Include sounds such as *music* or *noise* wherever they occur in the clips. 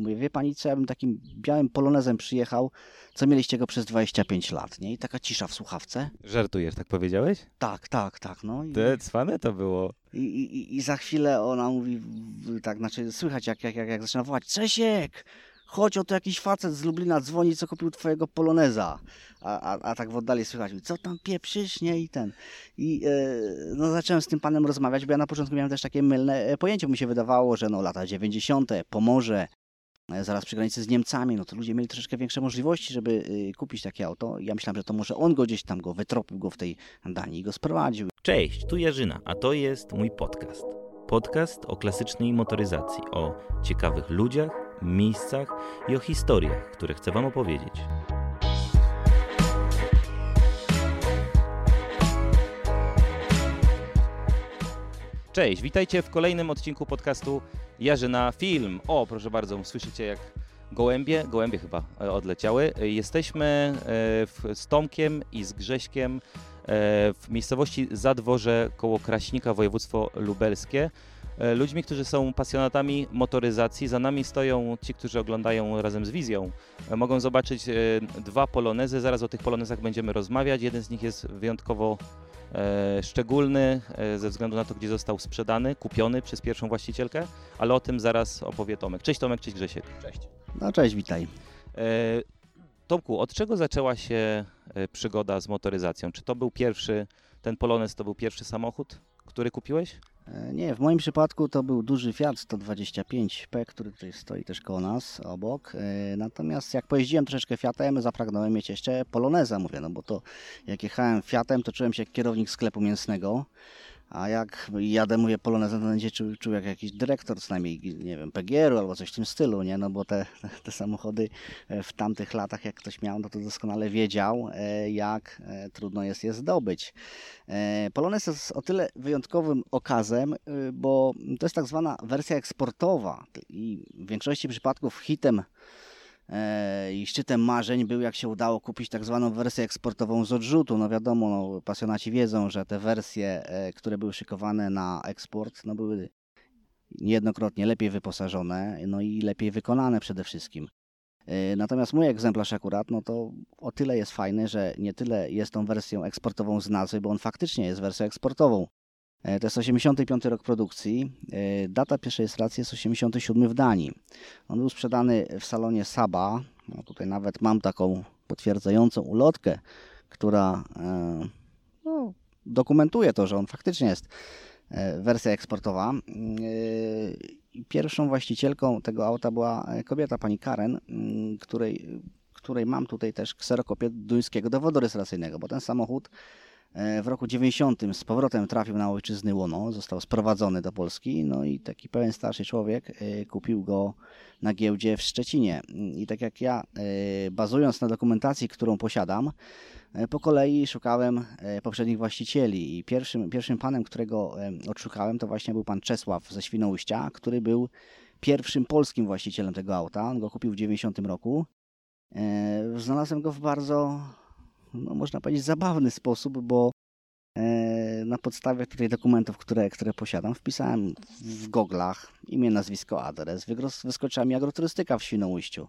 mówię, wie pani co, ja bym takim białym polonezem przyjechał, co mieliście go przez 25 lat, nie? I taka cisza w słuchawce. Żartujesz, tak powiedziałeś? Tak, tak, tak, no. I, Te cwane to było. i, i, i za chwilę ona mówi, tak, znaczy słychać jak, jak, jak, jak zaczyna wołać, Czesiek! Chodź, oto jakiś facet z Lublina dzwoni, co kupił twojego poloneza. A, a, a tak w oddali słychać, co tam pieprzysz, nie? I ten. I e, no, zacząłem z tym panem rozmawiać, bo ja na początku miałem też takie mylne e, pojęcie. Mi się wydawało, że no lata 90., Pomorze, zaraz przy granicy z Niemcami, no to ludzie mieli troszeczkę większe możliwości, żeby e, kupić takie auto. Ja myślałem, że to może on go gdzieś tam go wytropił go w tej Danii i go sprowadził. Cześć, tu Jarzyna, a to jest mój podcast. Podcast o klasycznej motoryzacji, o ciekawych ludziach, miejscach i o historiach, które chcę Wam opowiedzieć. Cześć, witajcie w kolejnym odcinku podcastu Jarzyna Film. O, proszę bardzo, słyszycie jak gołębie, gołębie chyba e, odleciały. Jesteśmy e, z Tomkiem i z Grześkiem e, w miejscowości Zadworze koło Kraśnika, województwo lubelskie. Ludźmi, którzy są pasjonatami motoryzacji. Za nami stoją ci, którzy oglądają razem z wizją. Mogą zobaczyć dwa polonezy, zaraz o tych polonezach będziemy rozmawiać. Jeden z nich jest wyjątkowo szczególny e, ze względu na to, gdzie został sprzedany, kupiony przez pierwszą właścicielkę, ale o tym zaraz opowie Tomek. Cześć Tomek, cześć Grzesiek. Cześć. No cześć, witaj. E, Tomku, od czego zaczęła się e, przygoda z motoryzacją? Czy to był pierwszy, ten Polonez to był pierwszy samochód, który kupiłeś? E, Nie, w moim przypadku to był duży Fiat 125P, który tutaj stoi też koło nas, obok. E, Natomiast jak pojeździłem troszeczkę Fiatem, zapragnąłem mieć jeszcze Poloneza, mówię, no bo to jak jechałem Fiatem, to czułem się jak kierownik sklepu mięsnego. A jak jadę, mówię, Polonezem, to będzie czuł, czuł jak jakiś dyrektor, co najmniej, nie wiem, PGR-u albo coś w tym stylu, nie? No bo te, te samochody e, w tamtych latach, jak ktoś miał, no to doskonale wiedział, e, jak e, trudno jest je zdobyć. Polonez jest o tyle wyjątkowym okazem, bo to jest tak zwana wersja eksportowa i w większości przypadków hitem i szczytem marzeń był, jak się udało kupić tak zwaną wersję eksportową z odrzutu. No wiadomo, no, pasjonaci wiedzą, że te wersje, e, które były szykowane na eksport, no były niejednokrotnie lepiej wyposażone, no i lepiej wykonane przede wszystkim. E, Natomiast mój egzemplarz akurat, no to o tyle jest fajny, że nie tyle jest tą wersją eksportową z nazwy, bo on faktycznie jest wersją eksportową. E, To jest 85 rok produkcji. E, Data pierwszej rejestracji jest 87 w Danii. On był sprzedany w salonie Saba. No tutaj nawet mam taką potwierdzającą ulotkę, która e, no, dokumentuje to, że on faktycznie jest wersja eksportowa. Pierwszą właścicielką tego auta była kobieta, pani Karen, której, której mam tutaj też kserokopię duńskiego dowodu rejestracyjnego, bo ten samochód w roku 90 z powrotem trafił na ojczyzny łono, został sprowadzony do Polski, no i taki pełen starszy człowiek e, kupił go na giełdzie w Szczecinie. I tak jak ja, e, bazując na dokumentacji, którą posiadam, e, po kolei szukałem e, poprzednich właścicieli i pierwszym, pierwszym panem, którego e, odszukałem, to właśnie był pan Czesław ze Świnoujścia, który był pierwszym polskim właścicielem tego auta. On go kupił w 90 roku. E, Znalazłem go w bardzo, no można powiedzieć, zabawny sposób, bo e, na podstawie tutaj dokumentów, które, które posiadam, wpisałem w goglach imię, nazwisko, adres. Wyskoczyła mi agroturystyka w Świnoujściu.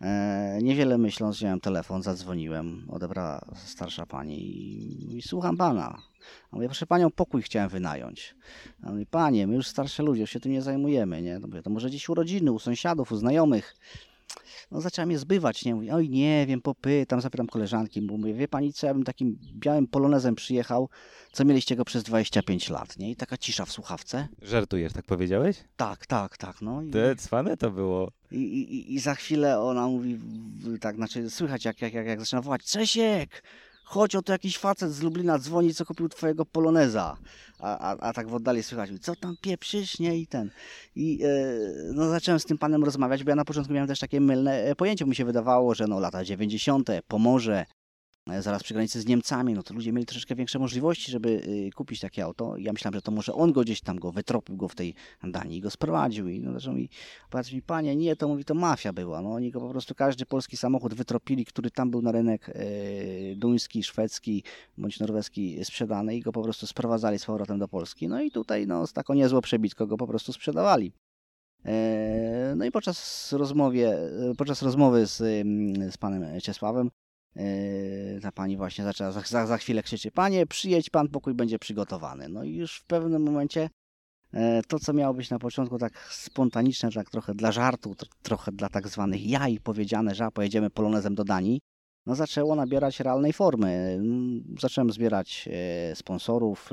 E, niewiele myśląc, wziąłem telefon, zadzwoniłem, odebrała starsza pani i, i słucham pana. A mówię, proszę panią, pokój chciałem wynająć. A mówi, panie, my już starsze ludzie, już się tym nie zajmujemy, nie? To, mówię, to może gdzieś u rodziny, u sąsiadów, u znajomych. No zacząłem je zbywać, nie? Mówi, oj nie wiem, popytam, zapytam koleżanki, bo mówię, wie pani co, ja bym takim białym polonezem przyjechał, co mieliście go przez 25 lat, nie? I taka cisza w słuchawce. Żartujesz, tak powiedziałeś? Tak, tak, tak, no. I, Te cwane to było. i, i, i za chwilę ona mówi, tak, znaczy słychać jak, jak, jak, jak zaczyna wołać, Czesiek! Chodź, oto jakiś facet z Lublina dzwoni, co kupił twojego poloneza. A, a, a tak w oddali słychać, co tam pieprzysz, nie? I ten. I e, no, zacząłem z tym panem rozmawiać, bo ja na początku miałem też takie mylne e, pojęcie. Mi się wydawało, że no lata 90., Pomorze, e, zaraz przy granicy z Niemcami, no to ludzie mieli troszeczkę większe możliwości, żeby y, kupić takie auto. Ja myślałem, że to może on go gdzieś tam go wytropił go w tej Danii go sprowadził. I no, zaczął mi patrz mi, panie, nie, to mówi, to mafia była. No oni go po prostu, każdy polski samochód wytropili, który tam był na rynek e, duński, szwedzki bądź norweski sprzedany i go po prostu sprowadzali z powrotem do Polski. No i tutaj no, z taką niezłą przebitką go po prostu sprzedawali. E, no i podczas, rozmowie, podczas rozmowy z, z panem Czesławem e, ta pani właśnie zaczęła, za, za chwilę krzyczy, panie przyjedź pan, pokój będzie przygotowany. No i już w pewnym momencie e, to, co miało być na początku tak spontaniczne, tak trochę dla żartu, trochę dla tak zwanych jaj powiedziane, że pojedziemy polonezem do Danii, no zaczęło nabierać realnej formy. Zacząłem zbierać e, sponsorów,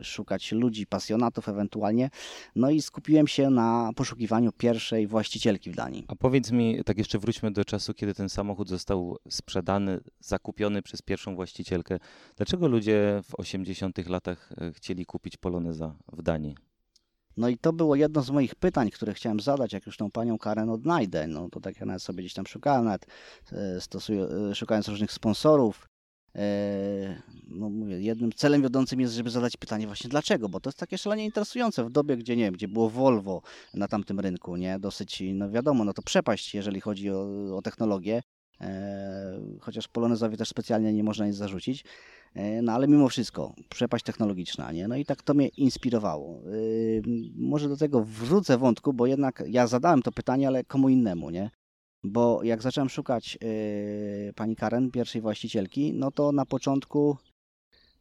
e, szukać ludzi, pasjonatów ewentualnie, no i skupiłem się na poszukiwaniu pierwszej właścicielki w Danii. A powiedz mi, tak jeszcze wróćmy do czasu, kiedy ten samochód został sprzedany, zakupiony przez pierwszą właścicielkę. Dlaczego ludzie w 80 latach e, chcieli kupić Poloneza w Danii? No i to było jedno z moich pytań, które chciałem zadać, jak już tą panią Karen odnajdę. No to tak ja nawet sobie gdzieś tam szukałem, nawet e, stosuję, e, szukając różnych sponsorów. E, no mówię, jednym celem wiodącym jest, żeby zadać pytanie właśnie dlaczego, bo to jest takie szalenie interesujące w dobie, gdzie nie wiem, gdzie było Volvo na tamtym rynku, nie, dosyć, no wiadomo, no to przepaść, jeżeli chodzi o, o technologię, chociaż Polonezowi też specjalnie nie można nic zarzucić, E, no ale mimo wszystko, przepaść technologiczna, nie? No i tak to mnie inspirowało. Yy, może do tego wrócę wątku, bo jednak ja zadałem to pytanie, ale komu innemu, nie? Bo jak zacząłem szukać pani Karen, pierwszej właścicielki, no to na początku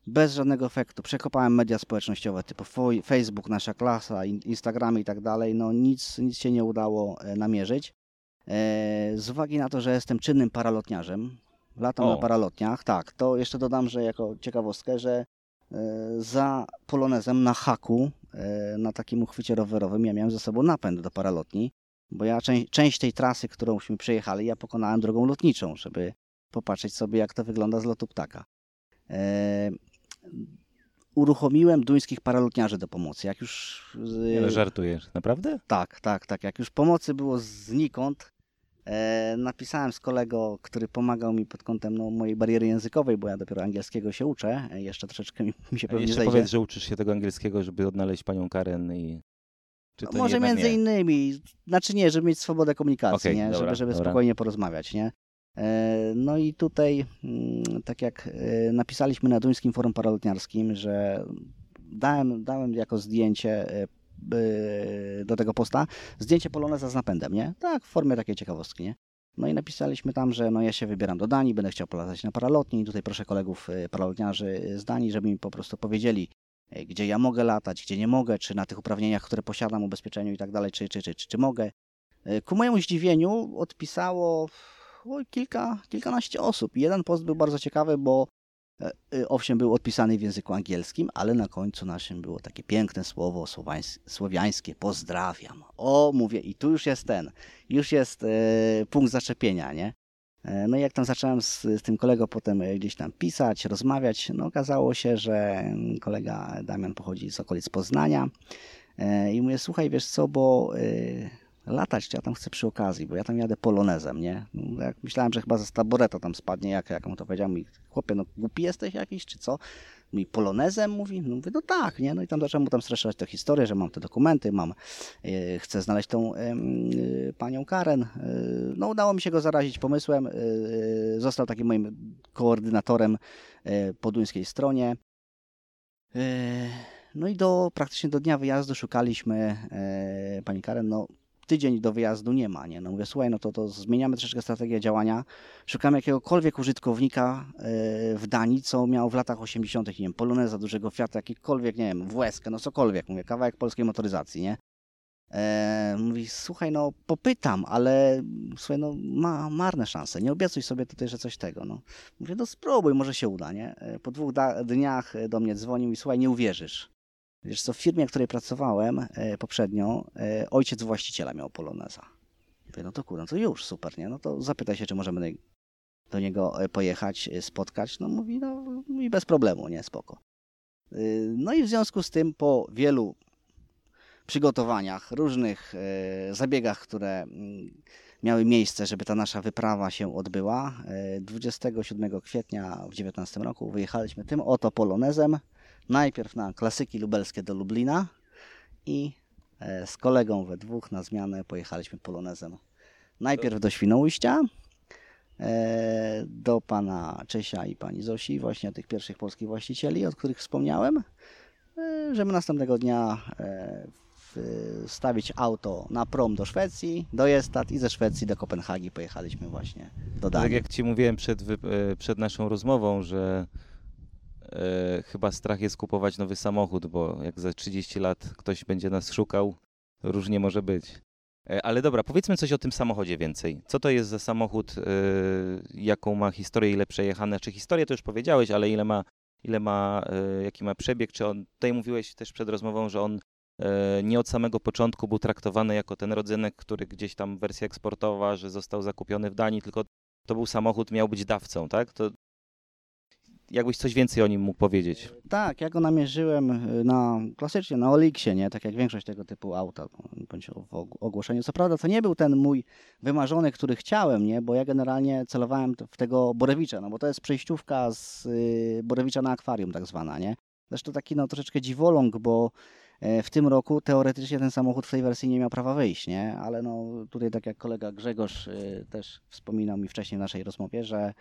bez żadnego efektu. Przekopałem media społecznościowe typu Facebook, nasza klasa, Instagramy i tak dalej. No nic, nic się nie udało e, namierzyć. Z uwagi na to, że jestem czynnym paralotniarzem, latam o. na paralotniach. Tak, to jeszcze dodam, że jako ciekawostkę, że e, za polonezem na haku, e, na takim uchwycie rowerowym, ja miałem ze sobą napęd do paralotni, bo ja część, część tej trasy, którąśmy przejechali, ja pokonałem drogą lotniczą, żeby popatrzeć sobie, jak to wygląda z lotu ptaka. E, uruchomiłem duńskich paralotniarzy do pomocy. Jak już. Nie, żartujesz, naprawdę? Tak, tak, tak. Jak już pomocy było znikąd, E, napisałem z kolego, który pomagał mi pod kątem no, mojej bariery językowej, bo ja dopiero angielskiego się uczę. E, jeszcze troszeczkę mi, mi się pewnie jeszcze zejdzie. powiedz, że uczysz się tego angielskiego, żeby odnaleźć panią Karen i... No, może między nie? innymi, znaczy nie, żeby mieć swobodę komunikacji, okay, nie? Dobra, żeby, żeby spokojnie porozmawiać, nie? E, no i tutaj, mm, tak jak napisaliśmy na duńskim forum paralotniarskim, że dałem, dałem jako zdjęcie do tego posta zdjęcie poloneza z napędem, nie? Tak, w formie takiej ciekawostki, nie? No i napisaliśmy tam, że no ja się wybieram do Danii, będę chciał polatać na paralotni. Tutaj proszę kolegów y, paralotniarzy z Danii, żeby mi po prostu powiedzieli, y, gdzie ja mogę latać, gdzie nie mogę, czy na tych uprawnieniach, które posiadam, ubezpieczeniu i tak dalej, czy, czy, czy, czy, mogę. Y, ku mojemu zdziwieniu odpisało kilka, kilkanaście osób. Jeden post był bardzo ciekawy, bo owszem, był odpisany w języku angielskim, ale na końcu naszym było takie piękne słowo słowiańskie, pozdrawiam. O, mówię, i tu już jest ten, już jest e, punkt zaczepienia, nie? E, no i jak tam zacząłem z, z, tym kolegą potem gdzieś tam pisać, rozmawiać, no okazało się, że kolega Damian pochodzi z okolic Poznania e, i mówię, słuchaj, wiesz co, bo e, latać, czy ja tam chcę przy okazji, bo ja tam jadę polonezem, nie? No, jak myślałem, że chyba ze taboreta tam spadnie, jak, jak mu to powiedział, mi chłopie, no głupi jesteś jakiś, czy co? Mi polonezem mówi, no mówię, no tak, nie? No i tam zacząłem mu tam streszczać tę historię, że mam te dokumenty, mam, yy, chcę znaleźć tą yy, panią Karen. Yy, no udało mi się go zarazić pomysłem, został takim moim koordynatorem po duńskiej stronie. No i do praktycznie do dnia wyjazdu szukaliśmy pani Karen. No, tydzień do wyjazdu nie ma, nie? No mówię, słuchaj, no to, to zmieniamy troszeczkę strategię działania, szukamy jakiegokolwiek użytkownika e, w Danii, co miał w latach 80., nie wiem, Poloneza, dużego Fiata, jakikolwiek, nie wiem, WSK, no cokolwiek, mówię, kawałek polskiej motoryzacji, nie? E, mówi, słuchaj, no popytam, ale słuchaj, no ma marne szanse, nie obiecuj sobie tutaj, że coś tego, no. Mówię, no spróbuj, może się uda, nie? E, po dwóch dniach do mnie dzwonił i słuchaj, nie uwierzysz. Wiesz co, w firmie, w której pracowałem e, poprzednio, e, ojciec właściciela miał Poloneza. Mówię, no to kurde, no to już, super, nie? No to zapytaj się, czy możemy do niego e, pojechać, spotkać. No mówi, no i bez problemu, nie? Spoko. No i w związku z tym po wielu przygotowaniach, różnych zabiegach, które mm, miały miejsce, żeby ta nasza wyprawa się odbyła, 27 kwietnia w 2019 roku wyjechaliśmy tym oto Polonezem najpierw na klasyki lubelskie do Lublina i e, z kolegą we dwóch na zmianę pojechaliśmy polonezem. Najpierw do Świnoujścia, e, do pana Czesia i pani Zosi, właśnie tych pierwszych polskich właścicieli, o których wspomniałem, e, żeby następnego dnia stawić auto na prom do Szwecji, do Jestat i ze Szwecji do Kopenhagi pojechaliśmy właśnie do Tak Danii. jak Ci mówiłem przed, przed naszą rozmową, że chyba strach jest kupować nowy samochód, bo jak za 30 lat ktoś będzie nas szukał, różnie może być. E, ale dobra, powiedzmy coś o tym samochodzie więcej. Co to jest za samochód, e, jaką ma historię, ile przejechane? Czy historię to już powiedziałeś, ale ile ma, ile ma e, jaki ma przebieg? Czy on, tutaj mówiłeś też przed rozmową, że on e, nie od samego początku był traktowany jako ten rodzynek, który gdzieś tam wersja eksportowa, że został zakupiony w Danii, tylko to był samochód, miał być dawcą, tak? To jakbyś coś więcej o nim mógł powiedzieć. Tak, ja go namierzyłem y, na, klasycznie na Olixie, nie? Tak jak większość tego typu auta, bądź w og- ogłoszeniu. Co prawda to nie był ten mój wymarzony, który chciałem, nie? Bo ja generalnie celowałem w tego Borewicza, no bo to jest przejściówka z y, Borewicza na akwarium tak zwana, nie? Zresztą taki no troszeczkę dziwoląg, bo e, w tym roku teoretycznie ten samochód w tej wersji nie miał prawa wyjść, nie? Ale no tutaj tak jak kolega Grzegorz y, też wspominał mi wcześniej w naszej rozmowie, że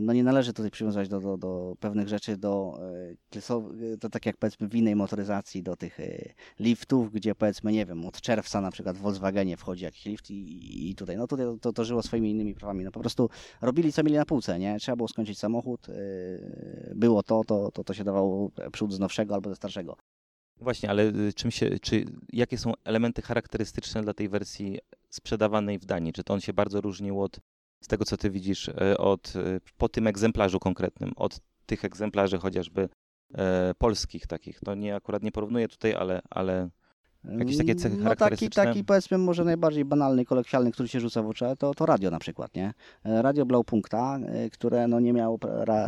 no nie należy tutaj przywiązywać do, do, do pewnych rzeczy, do, e, kleso- e, tak jak powiedzmy w innej motoryzacji, do tych e, liftów, gdzie powiedzmy, nie wiem, od czerwca na przykład w Volkswagenie wchodzi jakiś lift i, i tutaj, no tutaj to, to żyło swoimi innymi prawami, no po prostu robili co mieli na półce, nie? Trzeba było skończyć samochód, e, było to, to, to, to się dawało przód z nowszego albo ze starszego. Właśnie, ale y, czym się, czy, jakie są elementy charakterystyczne dla tej wersji sprzedawanej w Danii? Czy to on się bardzo różnił od, z tego co ty widzisz, e, od, e, po tym egzemplarzu konkretnym, od tych egzemplarzy chociażby e, polskich takich? To nie akurat nie porównuję tutaj, ale, ale Jakieś takie cechy No taki, taki powiedzmy może najbardziej banalny, kolokwialny, który się rzuca w oczy, to, to radio na przykład, nie? E, Radio Blaupunkta, które no nie miało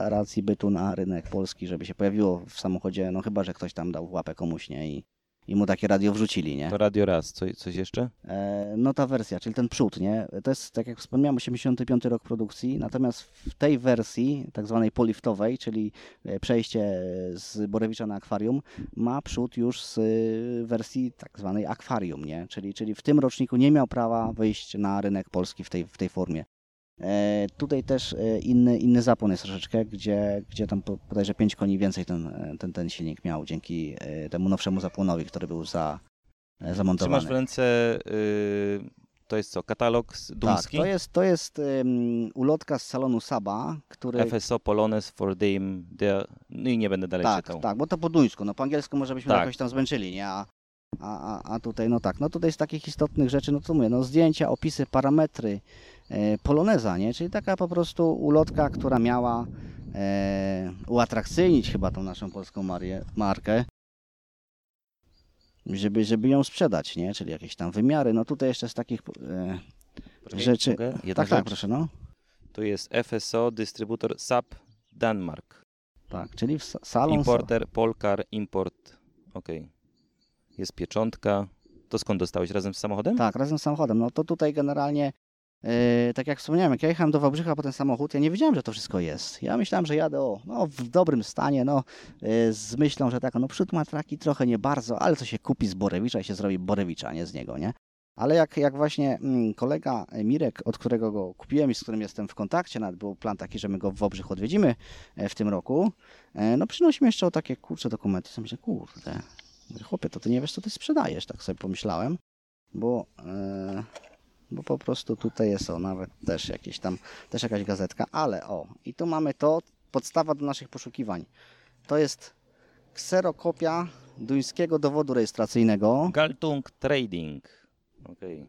racji bytu na rynek polski, żeby się pojawiło w samochodzie, no chyba, że ktoś tam dał łapę komuś, nie? I, i mu takie radio wrzucili, nie? to Radio Raz, co, coś jeszcze? E, No ta wersja, czyli ten przód, nie? To jest, tak jak wspomniałem, 85 rok produkcji, natomiast w tej wersji, tak zwanej poliftowej, czyli e, przejście z Borewicza na akwarium, ma przód już z e, wersji tak zwanej akwarium, nie? Czyli, czyli w tym roczniku nie miał prawa wyjść na rynek polski w tej, w tej formie. E, tutaj też e, inny, inny zapłon jest troszeczkę, gdzie, gdzie tam bodajże 5 koni więcej ten, e, ten, ten silnik miał dzięki temu nowszemu zapłonowi, który był za, e, Czy zamontowany. masz w ręce, y, to jest co, katalog duński? Tak, to jest, to jest um, ulotka z salonu Saba, który... FSO Polones for Dame, the... no i nie będę dalej tak, czytał. tak, bo to po duńsku, no po angielsku może byśmy Tak. jakoś tam zmęczyli, nie? A, a, a, tutaj, no tak, no tutaj z takich istotnych rzeczy, no to mówię, no zdjęcia, opisy, parametry Poloneza, nie? Czyli taka po prostu ulotka, która miała e, uatrakcyjnić chyba tą naszą polską marię, markę, żeby, żeby ją sprzedać, nie? Czyli jakieś tam wymiary, no tutaj jeszcze z takich e, rzeczy... mogę? Tak, tak, rzecz. proszę, no. To jest FSO, dystrybutor SAP Danmark. Tak, czyli w sa- salon... Importer, Polkar, import. Okej. Jest pieczątka. To skąd dostałeś? Razem z samochodem? Tak, razem z samochodem. No to tutaj generalnie, e, tak jak wspomniałem, jak ja jechałem do Wałbrzycha po ten samochód, ja nie wiedziałem, że to wszystko jest. Ja myślałem, że jadę o, no, w dobrym stanie, no, e, z myślą, że tak, no przód ma traki trochę nie bardzo, ale to się kupi z Borewicza i się zrobi Borewicza, nie z niego, nie? Ale jak, jak właśnie mm, kolega Mirek, od którego go kupiłem i z którym jestem w kontakcie, nawet był plan taki, że my go w Wałbrzych odwiedzimy e, w tym roku, e, no przynosi mi jeszcze o takie kurcze dokumenty. Ja myślę, kurde, chłopie, to ty nie wiesz, co ty sprzedajesz, tak sobie pomyślałem bo, e, bo po prostu tutaj jest o, nawet też jakieś tam, też jakaś gazetka, ale o, i tu mamy to, podstawa do naszych poszukiwań. To jest kserokopia duńskiego dowodu rejestracyjnego. Galtung Trading. Okej.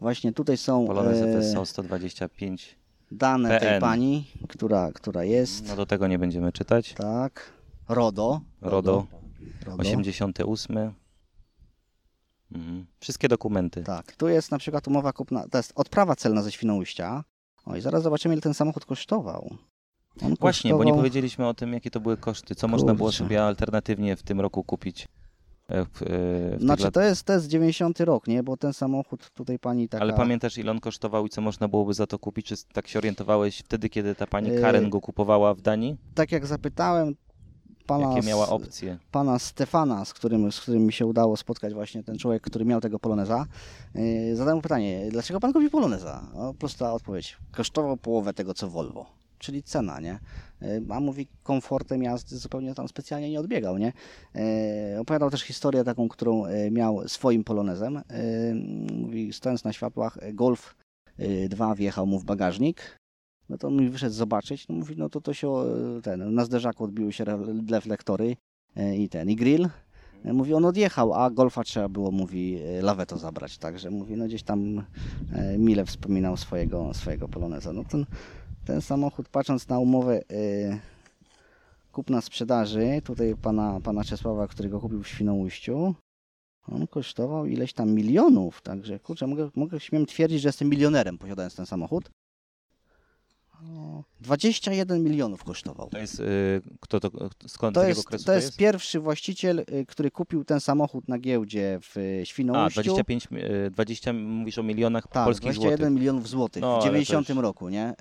Właśnie tutaj są Polones e, FSO 125. dane tej PN. pani, która, która jest, No do tego nie będziemy czytać. tak, RODO. RODO. RODO. 88. Mhm. Wszystkie dokumenty. Tak, tu jest na przykład umowa kupna, to jest odprawa celna ze Świnoujścia. O i zaraz zobaczymy, ile ten samochód kosztował. On Właśnie, bo nie kosztował- powiedzieliśmy o tym, jakie to były koszty. Co można było Kurczę. sobie alternatywnie w tym roku kupić? e, W, e, w Znaczy lat- to jest, to jest 90 rok, nie? Bo ten samochód tutaj pani taka... Ale pamiętasz, ile on kosztował i co można byłoby za to kupić? Czy tak się orientowałeś wtedy, kiedy ta pani Yy, Karen go kupowała w Danii? Tak jak zapytałem pana, Jakie miała opcje? pana Stefana, z którym, z którym mi się udało spotkać właśnie ten człowiek, który miał tego Poloneza, yy, zadałem mu pytanie, dlaczego pan kupił Poloneza? No, prosta odpowiedź, kosztował połowę tego, co Volvo. czyli cena, nie? E, A mówi, komfortem jazdy zupełnie tam specjalnie nie odbiegał, nie? E, Opowiadał też historię taką, którą e, miał swoim polonezem. E, Mówi, stojąc na światłach, e, Golf 2 wjechał mu w bagażnik. No to on mi wyszedł zobaczyć, no mówi, no to to się e, ten, na zderzaku odbiły się re- reflektory e, i ten, i grill. E, Mówi, on odjechał, a Golfa trzeba było, mówi, laweto zabrać. Także mówi, no gdzieś tam mile wspominał swojego, swojego poloneza. No ten, ten samochód, patrząc na umowę kupna sprzedaży, tutaj pana, pana Czesława, który go kupił w Świnoujściu, on kosztował ileś tam milionów, także kurczę, mogę, mogę śmiem twierdzić, że jestem milionerem posiadając ten samochód. O, 21 milionów kosztował. To jest, y, kto to, skąd To jest, okresu to jest pierwszy właściciel, y, który kupił ten samochód na giełdzie w y, A, Świnoujściu. 25, y, 20, mówisz o milionach Tak, polskich 21 złotych. milionów złotych No, w ale 90 to już- roku, nie?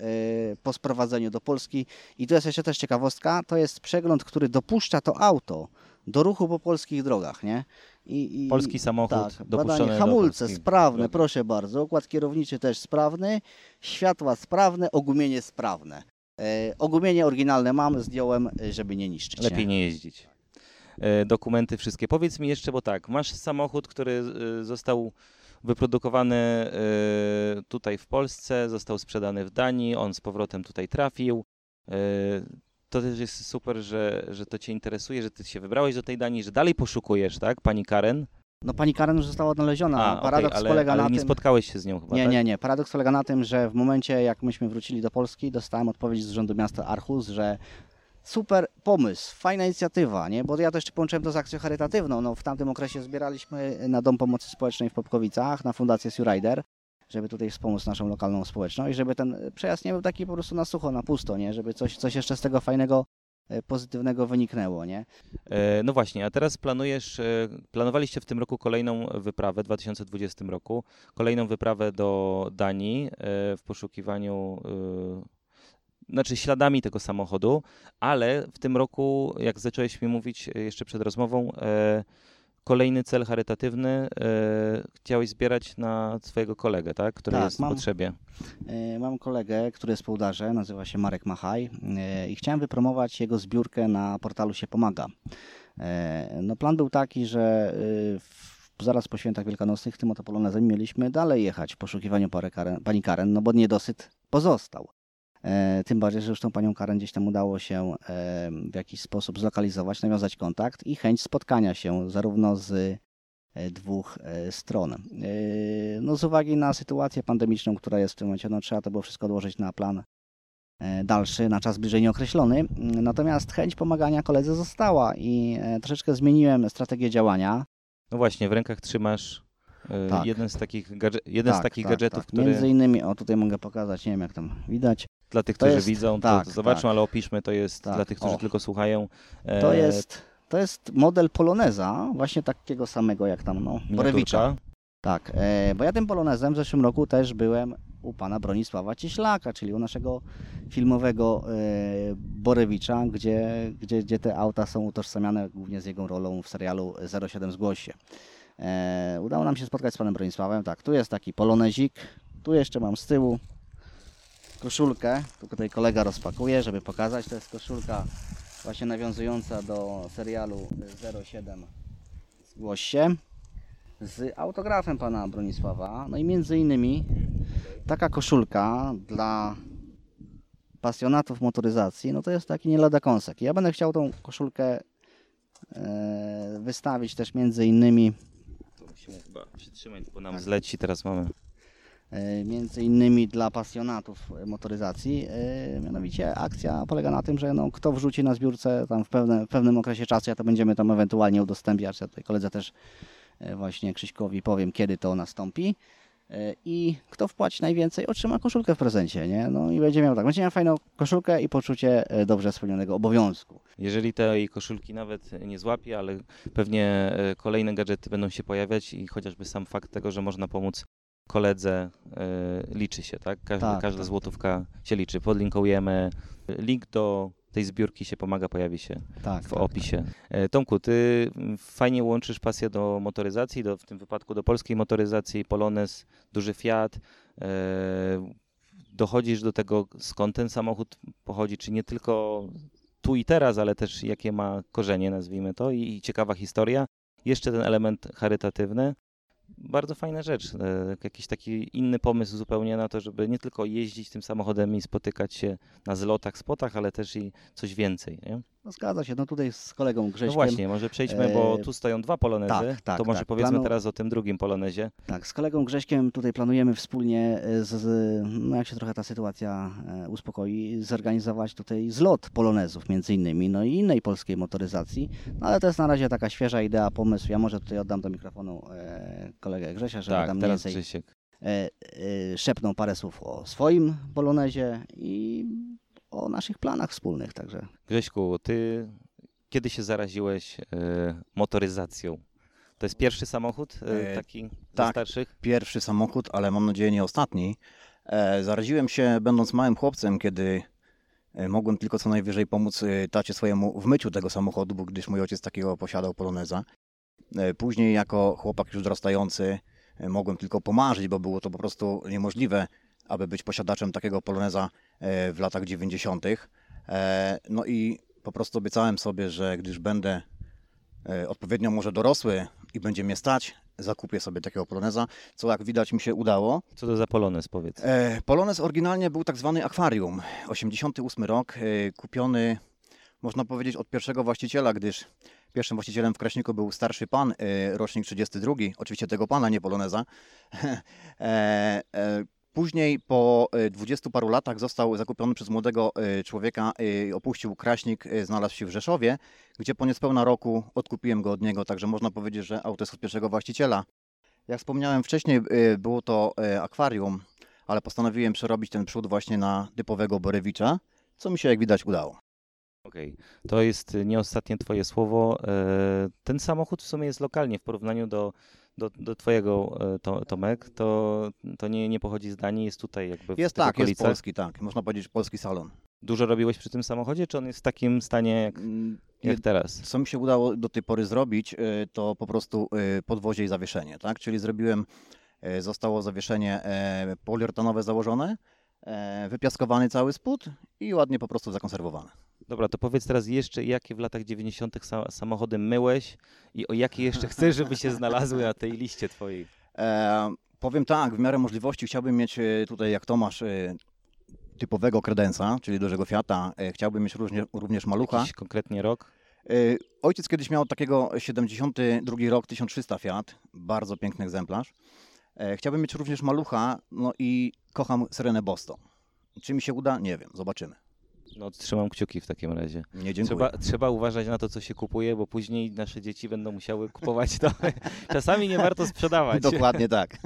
Po sprowadzeniu do Polski. I tu jest jeszcze też ciekawostka, to jest przegląd, który dopuszcza to auto do ruchu po polskich drogach, nie? I, i, Polski samochód tak, dopuszczony badanie, do hamulce polskich sprawne, proszę bardzo, układ kierowniczy też sprawny, światła sprawne, ogumienie sprawne. E, ogumienie oryginalne mam, zdjąłem, e, żeby nie niszczyć. Lepiej nie jeździć. E, Dokumenty wszystkie. Powiedz mi jeszcze, bo tak, masz samochód, który y, został wyprodukowany y, tutaj w Polsce, został sprzedany w Danii, on z powrotem tutaj trafił. To też jest super, że, że to Cię interesuje, że Ty się wybrałeś do tej Danii, że dalej poszukujesz, tak, pani Karen? No pani Karen już została odnaleziona. A, Paradoks ale, polega ale na nie tym... spotkałeś się z nią chyba, Nie, tak? nie, nie. Paradoks polega na tym, że w momencie, jak myśmy wrócili do Polski, dostałem odpowiedź z Urzędu Miasta Archus, że super pomysł, fajna inicjatywa, nie? Bo ja to jeszcze połączyłem to z akcją charytatywną. No, w tamtym okresie zbieraliśmy na Dom Pomocy Społecznej w Popkowicach, na Fundację Surrider, żeby tutaj wspomóc naszą lokalną społeczność, żeby ten przejazd nie był taki po prostu na sucho, na pusto, nie? Żeby coś, coś jeszcze z tego fajnego, e, pozytywnego wyniknęło, nie? E, No właśnie, a teraz planujesz, e, planowaliście w tym roku kolejną wyprawę, w 2020 roku, kolejną wyprawę do Danii w poszukiwaniu, znaczy śladami tego samochodu, ale w tym roku, jak zacząłeś mi mówić jeszcze przed rozmową, kolejny cel charytatywny e, chciałeś zbierać na swojego kolegę, tak? Który Tak, jest w mam- potrzebie. E, Mam kolegę, który jest po udarze, nazywa się Marek Machaj e, i chciałem wypromować jego zbiórkę na portalu się pomaga. E, No plan był taki, że y, w, zaraz po świętach wielkanocnych tym oto polonezem mieliśmy dalej jechać w poszukiwaniu parę Karen, pani Karen, no bo niedosyt pozostał. E, Tym bardziej, że zresztą panią Karen gdzieś tam udało się e, w jakiś sposób zlokalizować, nawiązać kontakt i chęć spotkania się zarówno z e, dwóch stron. No z uwagi na sytuację pandemiczną, która jest w tym momencie, no trzeba to było wszystko odłożyć na plan dalszy, na czas bliżej nieokreślony. Natomiast chęć pomagania koledze została i troszeczkę zmieniłem strategię działania. No właśnie, w rękach trzymasz Tak. jeden z takich, gadże- jeden z Tak, takich tak, gadżetów, tak. który Między innymi, o tutaj mogę pokazać, nie wiem jak tam widać, Dla tych, To którzy jest- widzą, to, tak, to zobaczą, tak. ale opiszmy, to jest Tak, dla tych, którzy o. tylko słuchają. e, to jest, to jest model Poloneza, właśnie takiego samego jak tam, no, Borewicza. Tak, e, bo ja tym polonezem w zeszłym roku też byłem u pana Bronisława Cieślaka, czyli u naszego filmowego e, Borewicza, gdzie, gdzie, gdzie te auta są utożsamiane głównie z jego rolą w serialu 07 Zgłoś się. E, udało nam się spotkać z panem Bronisławem. Tak, tu jest taki polonezik, tu jeszcze mam z tyłu koszulkę, tu tutaj kolega rozpakuje, żeby pokazać. To jest koszulka właśnie nawiązująca do serialu 07 Zgłoś się z autografem pana Bronisława. No i między innymi taka koszulka dla pasjonatów motoryzacji, no to jest taki nie lada kąsek. Ja będę chciał tą koszulkę e, wystawić też między innymi musimy chyba przytrzymać, bo nam zleci, teraz mamy. e, między innymi dla pasjonatów motoryzacji. E, Mianowicie akcja polega na tym, że no, kto wrzuci na zbiórce tam w, pewne, w pewnym okresie czasu, ja to będziemy tam ewentualnie udostępniać. Ja tutaj koledze też e, właśnie Krzyśkowi powiem, kiedy to nastąpi. I kto wpłaci najwięcej, otrzyma koszulkę w prezencie, nie? No i będzie miał tak, będzie miał fajną koszulkę i poczucie e, dobrze spełnionego obowiązku. Jeżeli tej koszulki nawet nie złapie, ale pewnie e, kolejne gadżety będą się pojawiać i chociażby sam fakt tego, że można pomóc koledze e, liczy się, tak? Każda, Tak, każda tak. złotówka się liczy. Podlinkujemy. Link do tej zbiórki się pomaga, pojawi się Tak, w tak, opisie. E, Tomku, ty fajnie łączysz pasję do motoryzacji, do, w tym wypadku do polskiej motoryzacji, Polones, duży Fiat, e, dochodzisz do tego, skąd ten samochód pochodzi, czy nie tylko tu i teraz, ale też jakie ma korzenie, nazwijmy to, i, i ciekawa historia. Jeszcze ten element charytatywny. Bardzo fajna rzecz. E, jakiś taki inny pomysł zupełnie na to, żeby nie tylko jeździć tym samochodem i spotykać się na zlotach, spotach, ale też i coś więcej. Nie? No zgadza się, no tutaj z kolegą Grześkiem. No właśnie, może przejdźmy, bo e, tu stoją dwa polonezy. tak, tak, to może tak. powiedzmy Planu- teraz o tym drugim polonezie. Tak, z kolegą Grześkiem tutaj planujemy wspólnie, e, z, z, no jak się trochę ta sytuacja e, uspokoi, zorganizować tutaj zlot polonezów między innymi, no i innej polskiej motoryzacji, no ale to jest na razie taka świeża idea, pomysł. Ja może tutaj oddam do mikrofonu kolegę Grzesia, żeby tak, tam teraz więcej Grzesiek. e, e, szepnął parę słów o swoim polonezie i o naszych planach wspólnych, także Grześku, ty kiedy się zaraziłeś e, motoryzacją? To jest pierwszy samochód e, E, taki tak. starszych? Pierwszy samochód, ale mam nadzieję nie ostatni. E, zaraziłem się będąc małym chłopcem, kiedy mogłem tylko co najwyżej pomóc tacie swojemu w myciu tego samochodu, bo gdyż mój ojciec takiego posiadał Poloneza. E, później jako chłopak już dorastający mogłem tylko pomarzyć, bo było to po prostu niemożliwe, aby być posiadaczem takiego Poloneza w latach 90. E, no i po prostu obiecałem sobie, że gdyż będę e, odpowiednio może dorosły i będzie mnie stać, zakupię sobie takiego Poloneza, co jak widać mi się udało. Co to za polonez, powiedz? E, Polonez oryginalnie był tak zwany akwarium. 88 rok, e, kupiony można powiedzieć od pierwszego właściciela, gdyż pierwszym właścicielem w Kraśniku był starszy pan, e, rocznik 32, oczywiście tego pana, nie Poloneza. *laughs* Później po e, 20 paru latach został zakupiony przez młodego e, człowieka, e, opuścił Kraśnik, znalazł się w Rzeszowie, gdzie po niespełna roku odkupiłem go od niego, także można powiedzieć, że auto jest od pierwszego właściciela. Jak wspomniałem wcześniej, było to akwarium, ale postanowiłem przerobić ten przód właśnie na typowego Borewicza, co mi się jak widać udało. Okej, to jest nie ostatnie twoje słowo. Ten samochód w sumie jest lokalnie w porównaniu do, do, do twojego, e, to, Tomek. To, to nie, nie pochodzi z Danii, jest tutaj jakby w Jest tak, jest okolicach. polski, tak, można powiedzieć polski salon. Dużo robiłeś przy tym samochodzie, czy on jest w takim stanie jak, Mm, jak teraz? Co mi się udało do tej pory zrobić, y, to po prostu y, podwozie i zawieszenie, tak? Czyli zrobiłem, zostało zawieszenie e, poliuretanowe założone, e, wypiaskowany cały spód i ładnie po prostu zakonserwowane. Dobra, to powiedz teraz jeszcze, jakie w latach 90. sa- samochody myłeś i o jakie jeszcze *laughs* chcesz, żeby się znalazły na tej liście twojej? E, powiem tak, w miarę możliwości chciałbym mieć e, tutaj, jak Tomasz, e, typowego kredensa, czyli dużego Fiata. E, chciałbym mieć również, również malucha. Jakiś konkretnie rok? Ojciec kiedyś miał takiego 72 rok 1300 Fiat, bardzo piękny egzemplarz. Chciałbym mieć również malucha, no i kocham Serenę Boston. Czy mi się uda? Nie wiem, zobaczymy. No, trzymam kciuki w takim razie. Nie dziękuję. Trzeba, trzeba uważać na to, co się kupuje, bo później nasze dzieci będą musiały kupować to. *laughs* Czasami nie warto sprzedawać. Dokładnie tak. *laughs*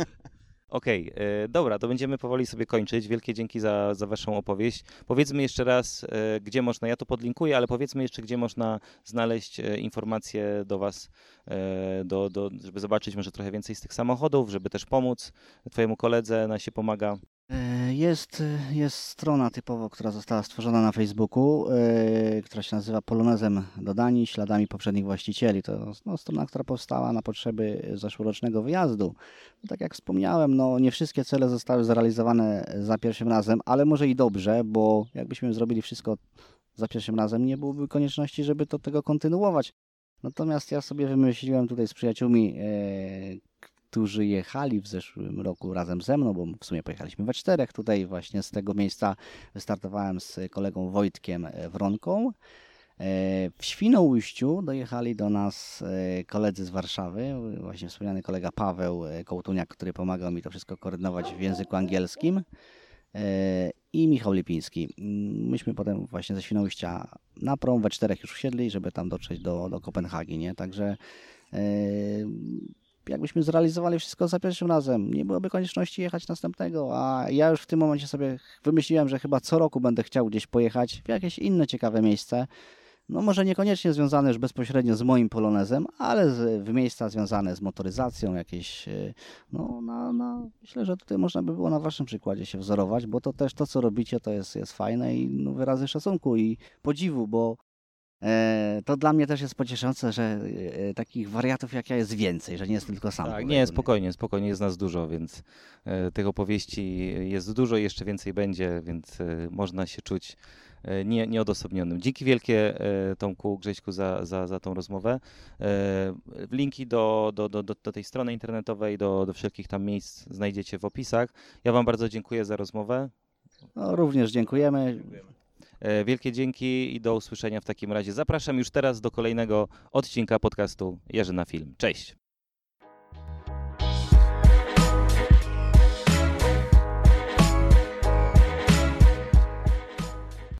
Okej, e, dobra, to będziemy powoli sobie kończyć. Wielkie dzięki za, za Waszą opowieść. Powiedzmy jeszcze raz, e, gdzie można, ja to podlinkuję, ale powiedzmy jeszcze, gdzie można znaleźć e, informacje do Was, e, do, do, żeby zobaczyć może trochę więcej z tych samochodów, żeby też pomóc Twojemu koledze, na się pomaga. E, Jest, jest strona typowo, która została stworzona na Facebooku, e, która się nazywa Polonezem do Danii, śladami poprzednich właścicieli. To no, strona, która powstała na potrzeby zeszłorocznego wyjazdu. No, tak jak wspomniałem, no, nie wszystkie cele zostały zrealizowane za pierwszym razem, ale może i dobrze, bo jakbyśmy zrobili wszystko za pierwszym razem, nie byłoby konieczności, żeby to tego kontynuować. Natomiast ja sobie wymyśliłem tutaj z przyjaciółmi, e, którzy jechali w zeszłym roku razem ze mną, bo w sumie pojechaliśmy we czterech. Tutaj właśnie z tego miejsca wystartowałem z kolegą Wojtkiem e, Wronką. E, W Świnoujściu dojechali do nas e, koledzy z Warszawy, właśnie wspomniany kolega Paweł Kołtuniak, który pomagał mi to wszystko koordynować w języku angielskim i Michał Lipiński. Mm, Myśmy potem właśnie ze Świnoujścia na prom we czterech już wsiedli, żeby tam dotrzeć do, do Kopenhagi, nie? Także jakbyśmy zrealizowali wszystko za pierwszym razem, nie byłoby konieczności jechać następnego, a ja już w tym momencie sobie wymyśliłem, że chyba co roku będę chciał gdzieś pojechać w jakieś inne ciekawe miejsce, no może niekoniecznie związane już bezpośrednio z moim polonezem, ale z, w miejsca związane z motoryzacją jakieś, e, no na, myślę, że tutaj można by było na waszym przykładzie się wzorować, bo to też to, co robicie, to jest, jest fajne i no, wyrazy szacunku i podziwu, bo To dla mnie też jest pocieszające, że e, takich wariatów jak ja jest więcej, że nie jest tylko sam. Tak, nie, spokojnie, spokojnie, jest nas dużo, więc e, tych opowieści jest dużo i jeszcze więcej będzie, więc e, można się czuć e, nie, nieodosobnionym. Dzięki wielkie e, Tomku, Grześku za, za, za tą rozmowę. E, linki do, do, do, do tej strony internetowej, do, do wszelkich tam miejsc znajdziecie w opisach. Ja Wam bardzo dziękuję za rozmowę. No, również dziękujemy. E, Wielkie dzięki i do usłyszenia w takim razie. Zapraszam już teraz do kolejnego odcinka podcastu Jerzy na Film. Cześć!